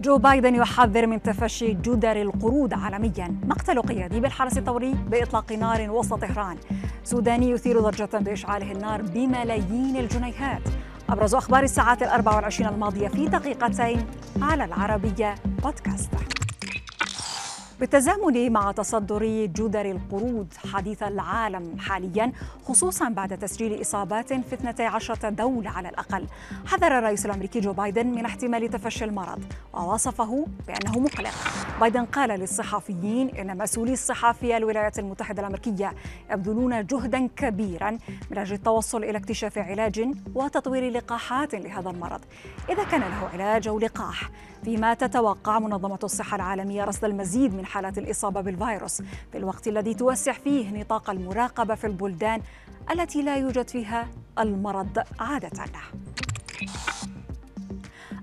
جو بايدن يحذر من تفشي جدر القرود عالميا. مقتل قيادي بالحرس الثوري بإطلاق نار وسط طهران. سوداني يثير ضجة بإشعاله النار بملايين الجنيهات. أبرز أخبار الساعات الأربع والعشرين الماضية في دقيقتين على العربية بودكاست. بالتزامن مع تصدر جدر القرود حديث العالم حاليا خصوصا بعد تسجيل إصابات في 12 دولة على الأقل. حذر الرئيس الأمريكي جو بايدن من احتمال تفشي المرض ووصفه بأنه مقلق. بايدن قال للصحفيين إن مسؤولي الصحة في الولايات المتحدة الأمريكية يبذلون جهدا كبيرا من أجل التوصل إلى اكتشاف علاج وتطوير لقاحات لهذا المرض. إذا كان له علاج أو لقاح فيما تتوقع منظمة الصحة العالمية رصد المزيد من حالات الإصابة بالفيروس في الوقت الذي توسع فيه نطاق المراقبة في البلدان التي لا يوجد فيها المرض عادة.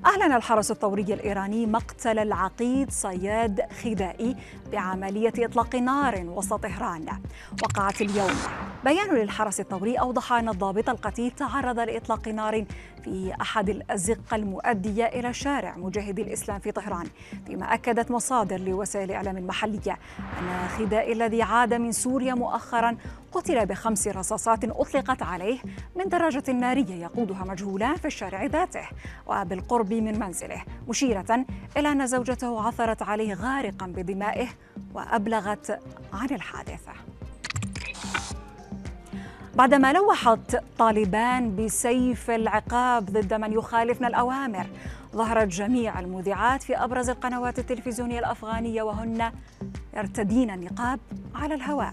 أعلن الحرس الثوري الإيراني مقتل العقيد صياد خدائي بعملية إطلاق نار وسط طهران وقعت اليوم بيان للحرس الثوري أوضح أن الضابط القتيل تعرض لإطلاق نار في أحد الأزقة المؤدية إلى شارع مجاهدي الإسلام في طهران فيما أكدت مصادر لوسائل الإعلام المحلية أن خدائي الذي عاد من سوريا مؤخرا قتل بخمس رصاصات أطلقت عليه من دراجة نارية يقودها مجهولان في الشارع ذاته وبالقرب من منزله مشيرة إلى أن زوجته عثرت عليه غارقا بدمائه وأبلغت عن الحادثة. بعدما لوحت طالبان بسيف العقاب ضد من يخالفن الأوامر ظهرت جميع المذيعات في أبرز القنوات التلفزيونية الأفغانية وهن يرتدين النقاب على الهواء.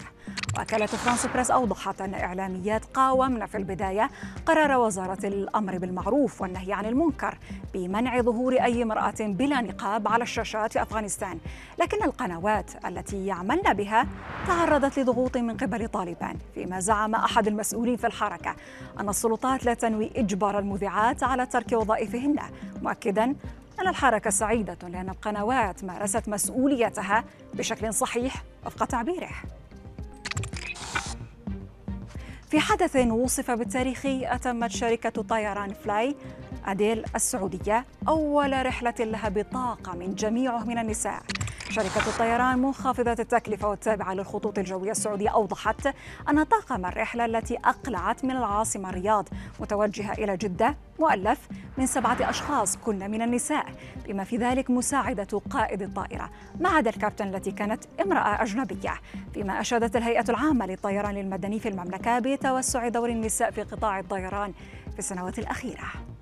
وكالة فرانس بريس أوضحت أن إعلاميات قاومن في البداية قرار وزارة الأمر بالمعروف والنهي عن المنكر بمنع ظهور أي امرأة بلا نقاب على الشاشات في أفغانستان. لكن القنوات التي يعملن بها تعرضت لضغوط من قبل طالبان فيما زعم أحد المسؤولين في الحركة أن السلطات لا تنوي إجبار المذيعات على ترك وظائفهن. مؤكدا أن الحركة سعيدة لأن القنوات مارست مسؤوليتها بشكل صحيح وفق تعبيره. في حدث وصف بالتاريخي أتمت شركة طيران فلاي أديل السعودية أول رحلة لها بطاقة من جميعه من النساء. شركة الطيران منخفضة التكلفة والتابعة للخطوط الجوية السعودية. أوضحت أن طاقم الرحلة التي أقلعت من العاصمة الرياض متوجهة إلى جدة مؤلف من سبعة أشخاص كن من النساء. بما في ذلك مساعدة قائد الطائرة ما عدا الكابتن التي كانت امرأة أجنبية. فيما أشادت الهيئة العامة للطيران للمدني في المملكة بتوسع دور النساء في قطاع الطيران في السنوات الأخيرة.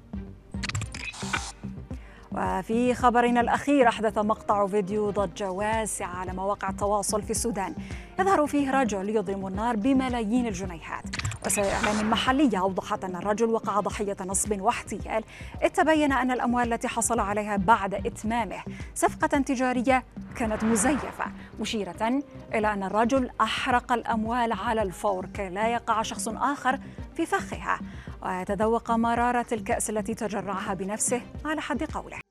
وفي خبرنا الأخير أحدث مقطع فيديو ضجة واسعة على مواقع التواصل في السودان. يظهر فيه رجل يضرم النار بملايين الجنيهات. وسائل الإعلام المحلية أوضحت أن الرجل وقع ضحية نصب واحتيال. إذ تبين أن الأموال التي حصل عليها بعد إتمامه صفقة تجارية كانت مزيفة مشيرة إلى أن الرجل أحرق الأموال على الفور كي لا يقع شخص آخر في فخها. ويتذوق مرارة الكأس التي تجرعها بنفسه على حد قوله.